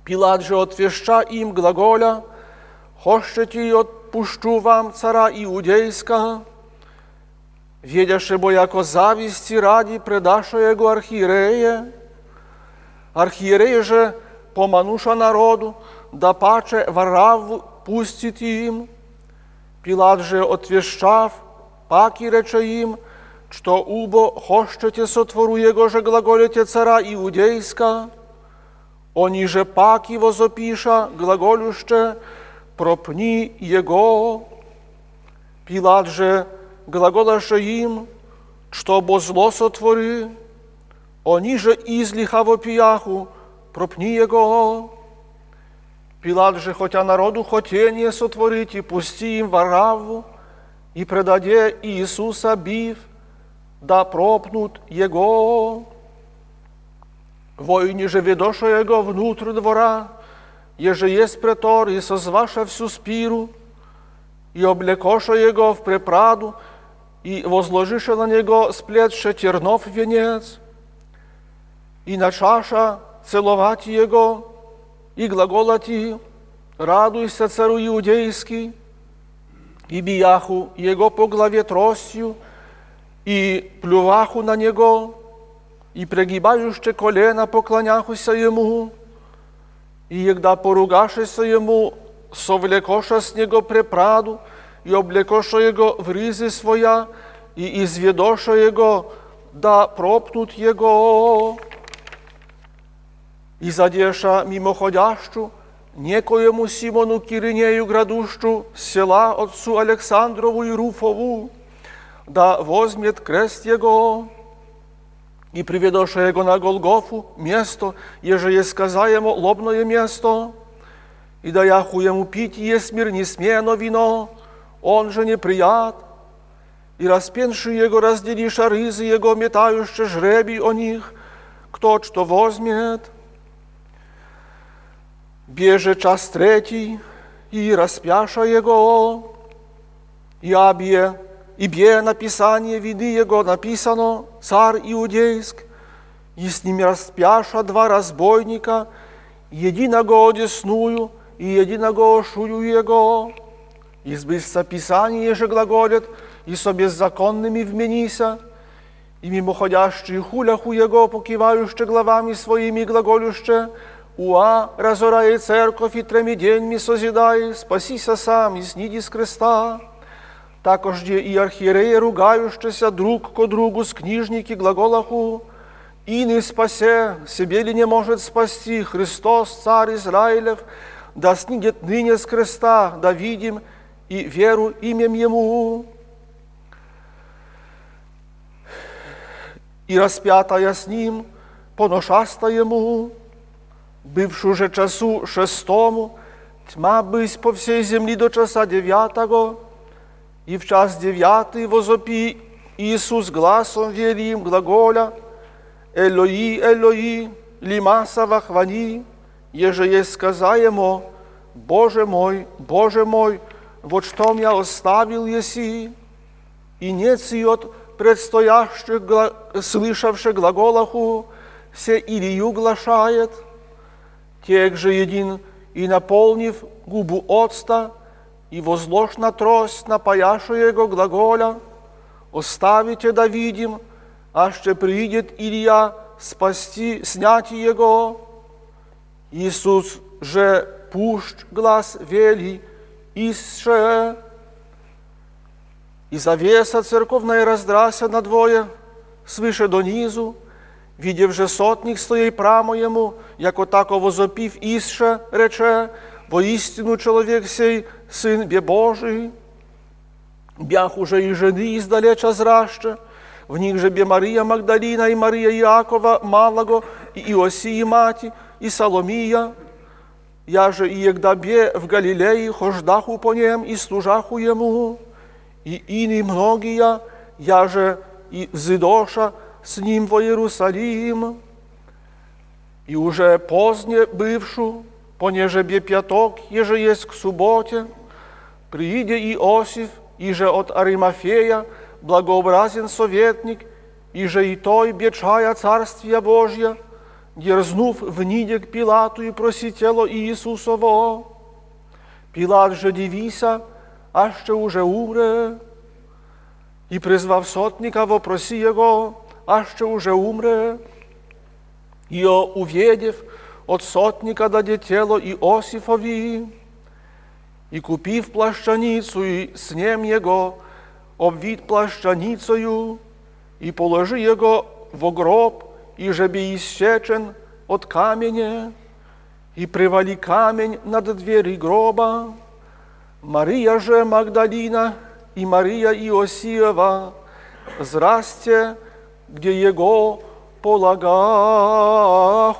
H: Пилат же отвеща им глаголя, Хочете й отпущу вам цара Иудейского, видяше бо яко зависти ради предаша его архиерея. Архиерей же помануша народу, да паче Вараву пустит им. Пилат же отвещав, паки рече им, что убо хочете сотвору его же глаголите цара Иудейска, они же паки возопиша глаголюще, пропни Его. Пилат же глаголаше им, что бо зло сотвори, они же излиха во пияху, пропни Его. Пилат же, хотя народу хотение сотворить, и пусти им Вараву, и предаде Иисуса бив, да пропнут Его. Войни же ведоша Его внутрь двора, Jeże jest pretor i sozwasza всю спиру, и облекоша его в препраду, и возложиша на него сплетше тернов венец, и начаша целовать его, и глаголати, радуйся цару иудейский, и бияху его по главе тростью, и плюваху на него, и пригибающие колено поклоняхуся ему, и егда поругашеся ему, совлекоша с него препраду, и облекоша его в ризы своя, и изведоша его, да пропнут его. И задеша мимоходящу, некоему Симону Киринею градущу, села отцу Александрову и Руфову, да возьмет крест его, и приведоша его на Голгофу, место, еже есть сказаемо лобное место, и даяху ему пить есть мир не смено вино, он же неприят, и распенши его разделиша рызы его, метающие жребий о них, кто что возьмет. Беже час третий, и распяша Его. И обе, и бе написание виды Его написано, царь иудейск, и с ними распяша два разбойника, единого одесную и единого шую Его. И сбылся Писание же глаголят, и со беззаконными вменися, и мимоходящие хуляху Его, покивающие главами своими глаголюще, Уа, разорає церковь і треми деньми созидає, спасися сам і сніді з креста. Також є і архієреї, ругающися друг ко другу з книжники глаголаху, и не спасе, себе ли не может спасти Христос, Царь Израилев, да снидет ныне с креста, да видим и веру имем Ему. И распятая с Ним, поношаста Ему, бывши уже часу шестому, тьма бысь по всей земли до часа девятого, и в час девятый возопи Иисус гласом велим глаголя, Элои, Элои, лима савахвани, еже есть сказаемо, Боже мой, Боже мой, вот что я оставил еси, и нет си от предстоящих, слышавших глаголаху, се Илью глашает, тех же един и наполнив губу отста, и возложь на трость напояшу его глаголя, оставите да видим, а ще приидет Илья спасти, снять его. Иисус же пущ глаз вели, исше, и завеса церковная раздрася на двоє, свише донизу, видів же сотник стоїть прамо йому, як отако возопів ісше, рече, воістину чоловік сей, син бє Божий. Бях уже и жени издалеча зраще, в них же бе Мария Магдалина и Мария Иакова Малого, и Иосии мати, и Соломия. Я же и егда бе в Галилеи хождаху по нем и служаху ему, и ини многие, я же и зидоша с ним во Иерусалим. И уже поздне бывшу, понеже бе пяток, еже есть к субботе, прииде Иосиф, и же от Аримафея, благообразен советник, и же и той бечая Царствия Божья, дерзнув вниде к Пилату и проситело Иисусово. Пилат же дивися, а ще уже умре, и призвав сотника вопроси его, а ще уже умре. И увидев от сотника даде тело Иосифови, и купив плащаницу и с ним его, обвит плащаницею, и положи его в гроб, и же би исчечен от каменя, и привали камень над двери гроба. Мария же Магдалина и Мария Иосиева зрасте, где его
B: Polagarro.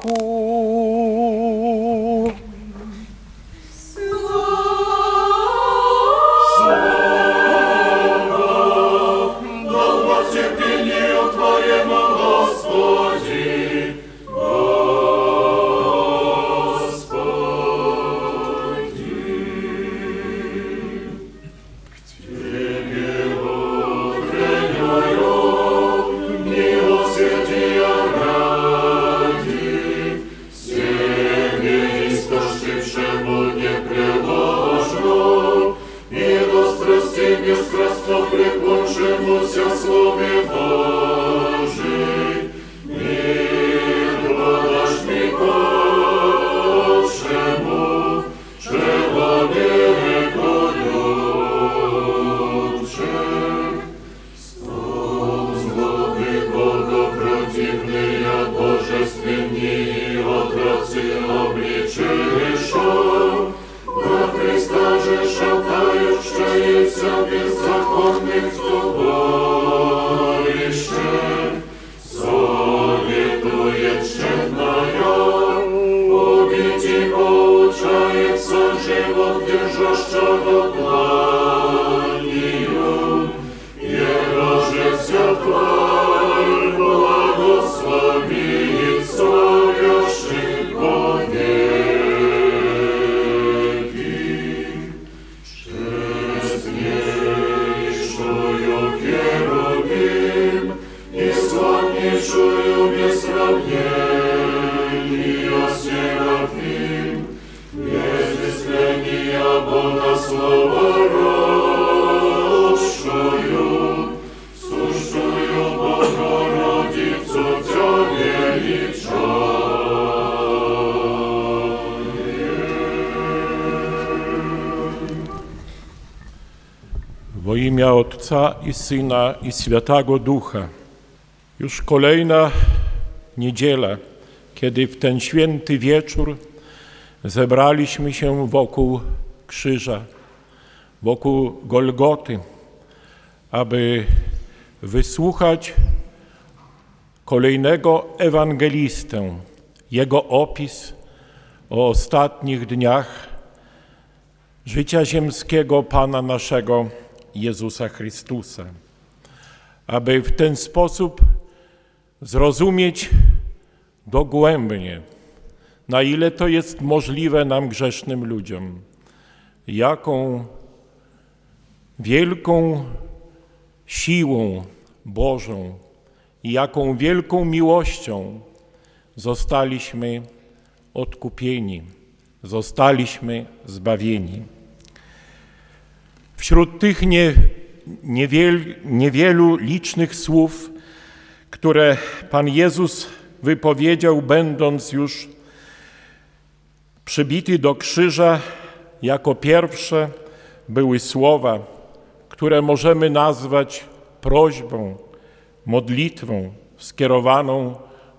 B: Otca i Syna i Świętego Ducha. Już kolejna niedziela, kiedy w ten święty wieczór zebraliśmy się wokół krzyża, wokół Golgoty, aby wysłuchać kolejnego ewangelistę, jego opis o ostatnich dniach życia ziemskiego Pana naszego Jezusa Chrystusa, aby w ten sposób zrozumieć dogłębnie, na ile to jest możliwe nam grzesznym ludziom, jaką wielką siłą Bożą i jaką wielką miłością zostaliśmy odkupieni, zostaliśmy zbawieni. Wśród tych nie, niewiel, niewielu licznych słów, które Pan Jezus wypowiedział, będąc już przybity do krzyża, jako pierwsze były słowa, które możemy nazwać prośbą, modlitwą skierowaną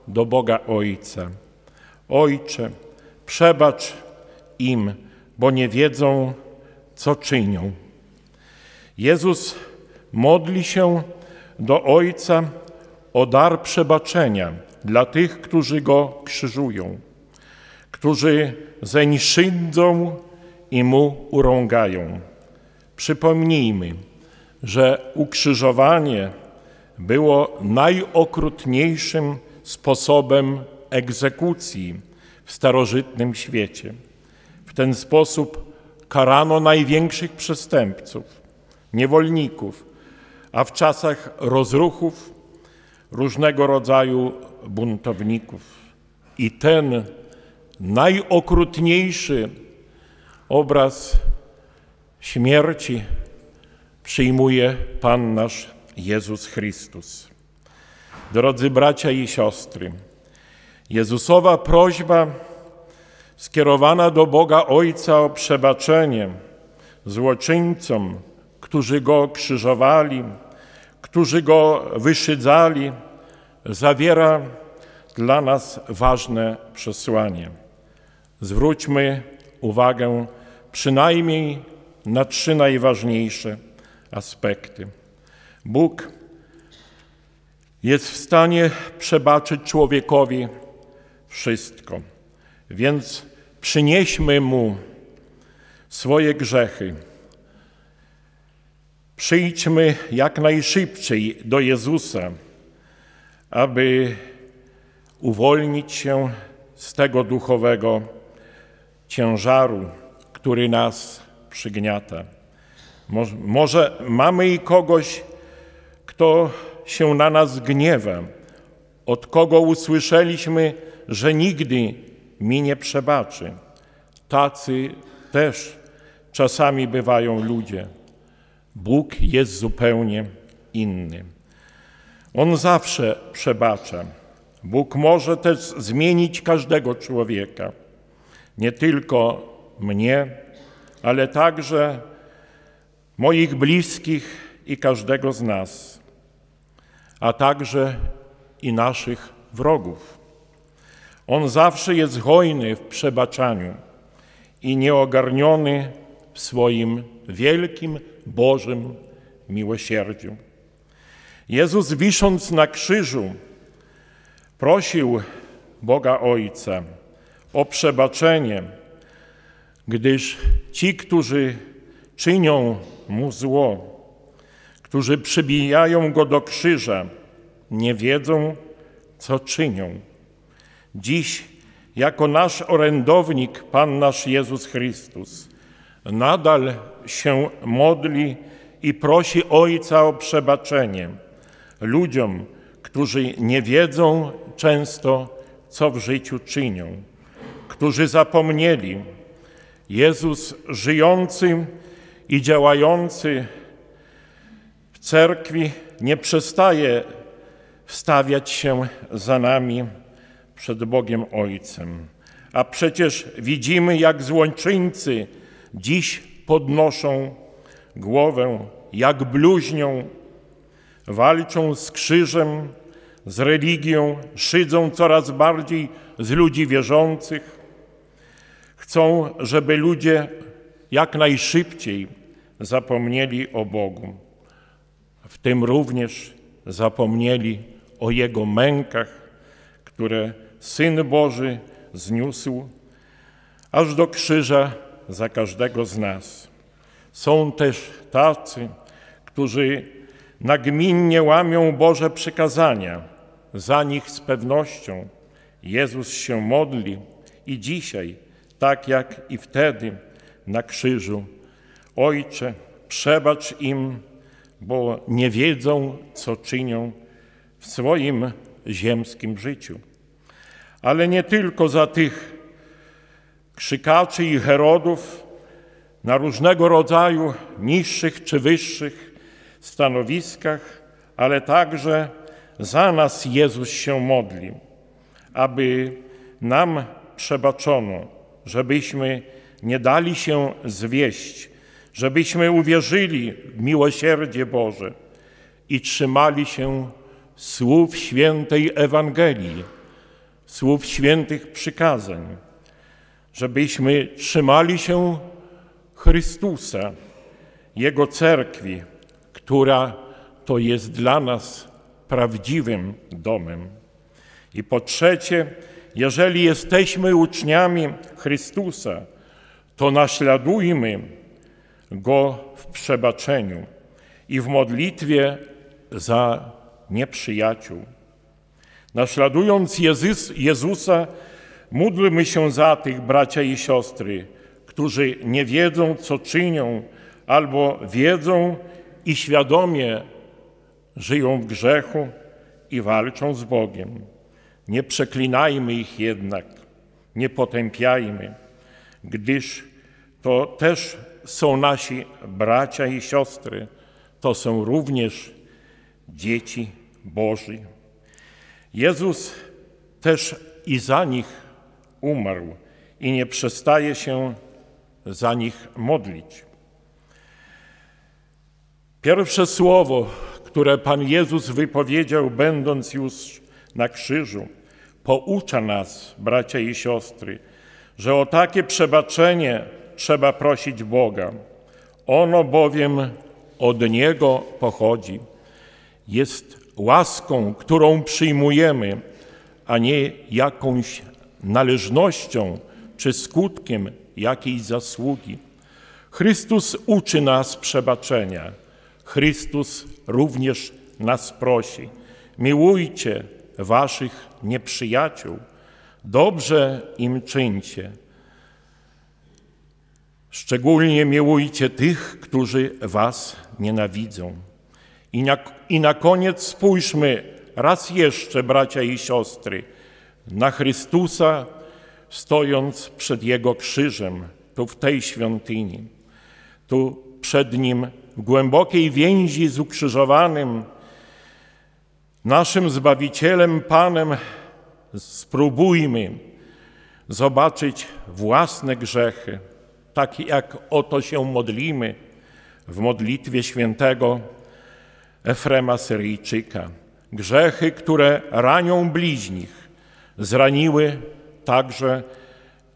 B: do Boga Ojca. Ojcze, przebacz im, bo nie wiedzą, co czynią. Jezus modli się do Ojca o dar przebaczenia dla tych, którzy Go krzyżują, którzy zeń szydzą i Mu urągają. Przypomnijmy, że ukrzyżowanie było najokrutniejszym sposobem egzekucji w starożytnym świecie. W ten sposób karano największych przestępców, niewolników, a w czasach rozruchów różnego rodzaju buntowników. I ten najokrutniejszy obraz śmierci przyjmuje Pan nasz Jezus Chrystus. Drodzy bracia i siostry, Jezusowa prośba skierowana do Boga Ojca o przebaczenie złoczyńcom, którzy Go krzyżowali, którzy Go wyszydzali, zawiera dla nas ważne przesłanie. Zwróćmy uwagę przynajmniej na trzy najważniejsze aspekty. Bóg jest w stanie przebaczyć człowiekowi wszystko, więc przynieśmy mu swoje grzechy. Przyjdźmy jak najszybciej do Jezusa, aby uwolnić się z tego duchowego ciężaru, który nas przygniata. Może, może mamy i kogoś, kto się na nas gniewa, od kogo usłyszeliśmy, że nigdy mi nie przebaczy. Tacy też czasami bywają ludzie. Bóg jest zupełnie inny. On zawsze przebacza. Bóg może też zmienić każdego człowieka, nie tylko mnie, ale także moich bliskich i każdego z nas, a także i naszych wrogów. On zawsze jest hojny w przebaczaniu i nieogarniony w swoim wielkim Bożym miłosierdziu. Jezus wisząc na krzyżu prosił Boga Ojca o przebaczenie, gdyż ci, którzy czynią mu zło, którzy przybijają go do krzyża, nie wiedzą, co czynią. Dziś, jako nasz orędownik, Pan nasz Jezus Chrystus, nadal się modli i prosi Ojca o przebaczenie ludziom, którzy nie wiedzą często, co w życiu czynią, którzy zapomnieli. Jezus żyjący i działający w cerkwi nie przestaje wstawiać się za nami przed Bogiem Ojcem. A przecież widzimy, jak złoczyńcy dziś podnoszą głowę, jak bluźnią, walczą z krzyżem, z religią, szydzą coraz bardziej z ludzi wierzących. Chcą, żeby ludzie jak najszybciej zapomnieli o Bogu. W tym również zapomnieli o Jego mękach, które Syn Boży zniósł aż do krzyża za każdego z nas. Są też tacy, którzy nagminnie łamią Boże przykazania. Za nich z pewnością Jezus się modli i dzisiaj, tak jak i wtedy na krzyżu. Ojcze, przebacz im, bo nie wiedzą, co czynią w swoim ziemskim życiu. Ale nie tylko za tych krzykaczy i Herodów na różnego rodzaju niższych czy wyższych stanowiskach, ale także za nas Jezus się modli, aby nam przebaczono, żebyśmy nie dali się zwieść, żebyśmy uwierzyli w miłosierdzie Boże i trzymali się słów świętej Ewangelii, słów świętych przykazań, żebyśmy trzymali się Chrystusa, Jego cerkwi, która to jest dla nas prawdziwym domem. I po trzecie, jeżeli jesteśmy uczniami Chrystusa, to naśladujmy Go w przebaczeniu i w modlitwie za nieprzyjaciół. Naśladując Jezus, Jezusa, módlmy się za tych bracia i siostry, którzy nie wiedzą, co czynią, albo wiedzą i świadomie żyją w grzechu i walczą z Bogiem. Nie przeklinajmy ich jednak, nie potępiajmy, gdyż to też są nasi bracia i siostry, to są również dzieci Boży. Jezus też i za nich umarł i nie przestaje się za nich modlić. Pierwsze słowo, które Pan Jezus wypowiedział, będąc już na krzyżu, poucza nas, bracia i siostry, że o takie przebaczenie trzeba prosić Boga. Ono bowiem od Niego pochodzi. Jest łaską, którą przyjmujemy, a nie jakąś należnością czy skutkiem jakiejś zasługi. Chrystus uczy nas przebaczenia. Chrystus również nas prosi: miłujcie waszych nieprzyjaciół, dobrze im czyńcie. Szczególnie miłujcie tych, którzy was nienawidzą. I na, I na koniec spójrzmy raz jeszcze, bracia i siostry, na Chrystusa, stojąc przed Jego krzyżem, tu w tej świątyni, tu przed Nim w głębokiej więzi z ukrzyżowanym, naszym Zbawicielem, Panem, spróbujmy zobaczyć własne grzechy, tak jak oto się modlimy w modlitwie świętego Efrema Syryjczyka. Grzechy, które ranią bliźnich, zraniły także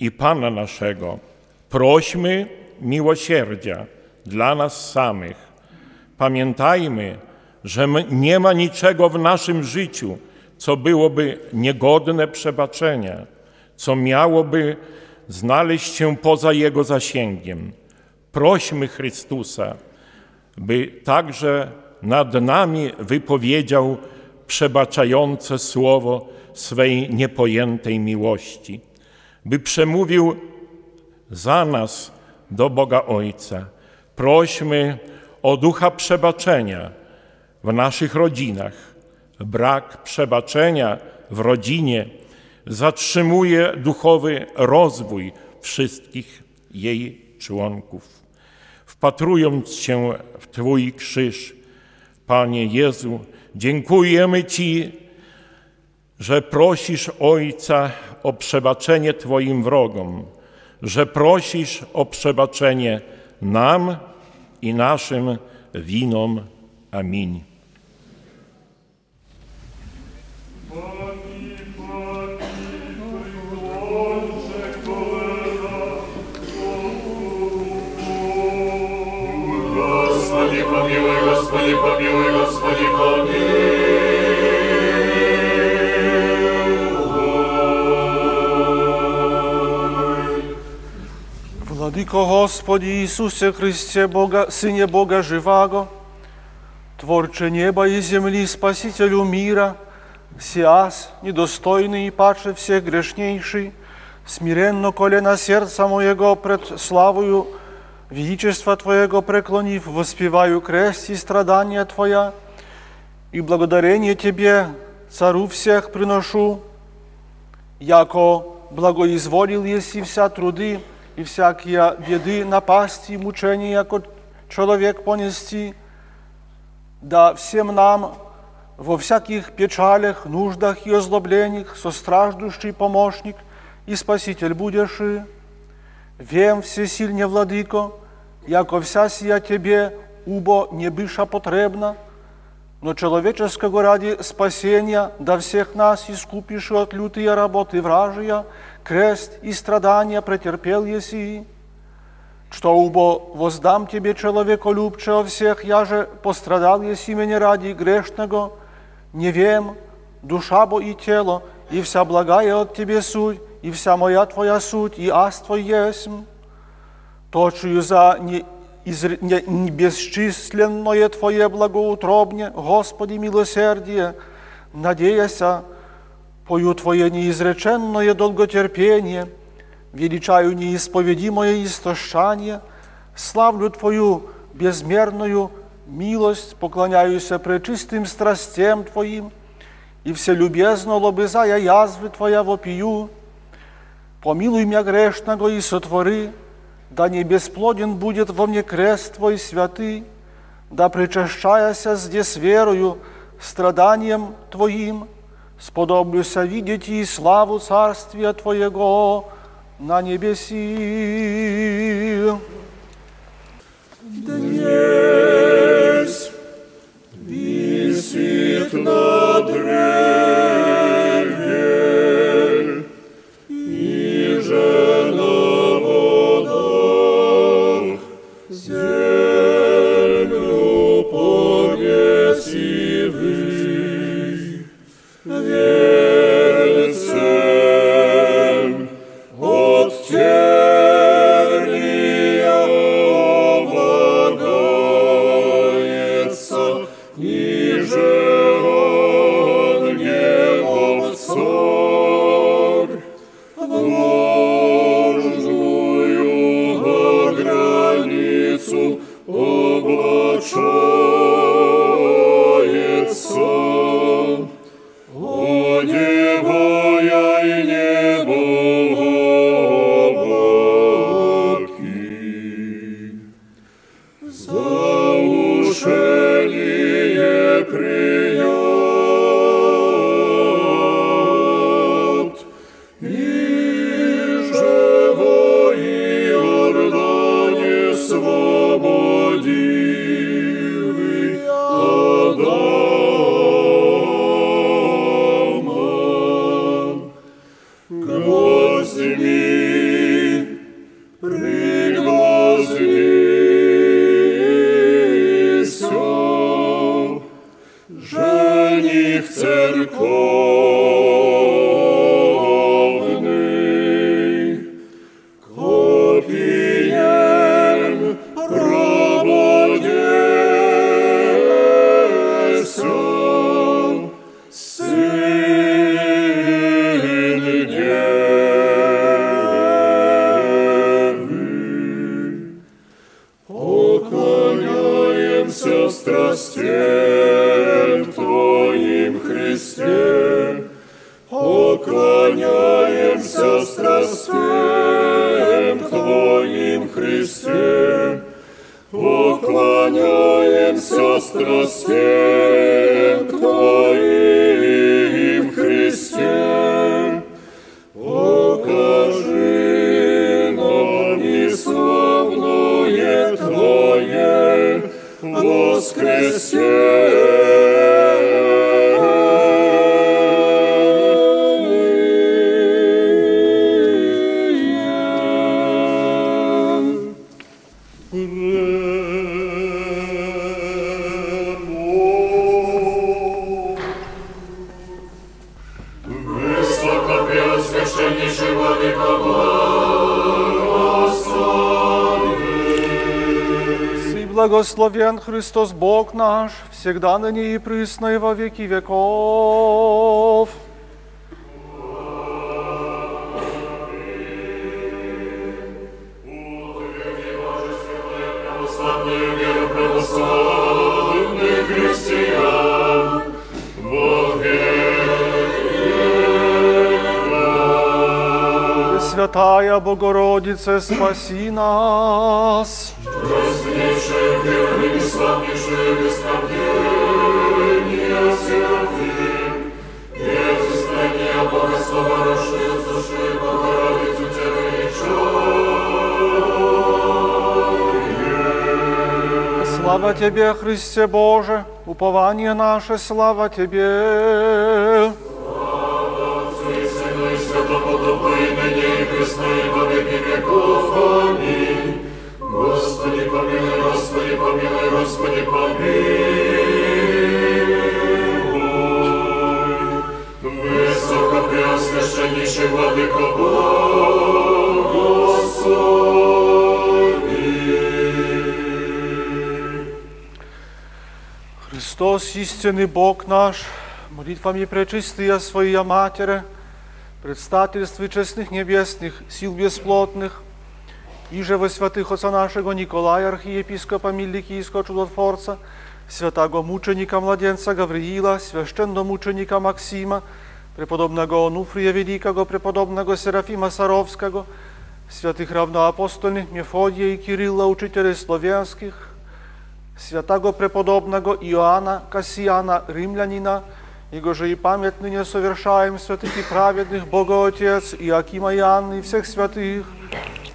B: i Pana naszego. Prośmy miłosierdzia dla nas samych. Pamiętajmy, że nie ma niczego w naszym życiu, co byłoby niegodne przebaczenia, co miałoby znaleźć się poza Jego zasięgiem. Prośmy Chrystusa, by także nad nami wypowiedział przebaczające słowo swej niepojętej miłości, by przemówił za nas do Boga Ojca. Prośmy o ducha przebaczenia w naszych rodzinach. Brak przebaczenia w rodzinie zatrzymuje duchowy rozwój wszystkich jej członków. Wpatrując się w Twój krzyż, Panie Jezu, dziękujemy Ci, że prosisz Ojca o przebaczenie Twoim wrogom, że prosisz o przebaczenie nam i naszym winom. Amin.
C: Господи, помилуй, Господи, помилуй, Господи, помилуй.
H: Владыко Господи Иисусе Христе, Бога, Сыне Бога Живаго, Творче неба и земли, Спасителю мира, Сиас, недостойный и паче всех грешнейший, смиренно колено сердца моего пред славою величества Твоего преклонив, воспеваю крест и страдания Твоя, и благодарение Тебе, Цару всех, приношу, яко благоизволил еси вся труды и всякие беды, напасти мучения, яко человек понести, да всем нам во всяких печалях, нуждах и озлоблениях состраждущий помощник и спаситель будешь. и. Вем всесильне, Владыко, яко вся сия Тебе, убо не быша потребна, но человеческого ради спасения да всех нас искупишь от лютые работы вражия, крест и страдания претерпел еси. Что убо воздам Тебе, человеколюбче, всех, я же пострадал еси меня ради грешного, не вем, душа бо и тело, и вся благая от Тебе суть, и вся моя Твоя суть, и аз Твой есмь. Точую за не, изр... не, не бесчисленное Твое благоутробне, Господи, милосердие, надеяся, пою Твое неизреченное долготерпение, величаю неисповедимое истощание, славлю Твою безмерную милость, поклоняюсь пречистым страстям Твоим, и вселюбезно лобызая язвы Твоя вопию, помилуй меня грешного и сотвори, да не бесплоден будет во мне крест Твой святый, да причащаяся здесь верою, страданием Твоим, сподоблюся видеть и славу Царствия Твоего на небеси.
C: Днесь висит на древе,
H: благословен Христос Бог наш, всегда ныне и присно и во веки веков. Святая Богородице, спаси нас. Слава Тебе, Христе Боже, упование наше, слава Тебе.
D: Отцу и Сыну и Святому Духу, и ныне во веков. Аминь. Господи, помилуй, Господи, помилуй, Господи, помилуй. Высокопреосвященнейший Владыка Благослови.
H: Христос, истинный Бог наш, молитвами пречистые Своя Матери, предстательстве честных небесных, сил бесплотных, и же во святых Отца нашего Николая, архиепископа Миликийского чудотворца, святого мученика младенца Гавриила, священномученика Максима, преподобного Онуфрия Великого, преподобного Серафима Саровского, святых равноапостольных Мефодия и Кирилла, учителей славянских, святого преподобного Иоанна Кассиана, римлянина, Его же и память ныне совершаем святых и праведных Бога Отец, и Анны, и всех святых,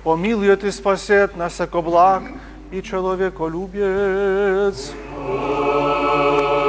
H: помилует и спасет нас, яко благ и человеколюбец.
D: Исполняйте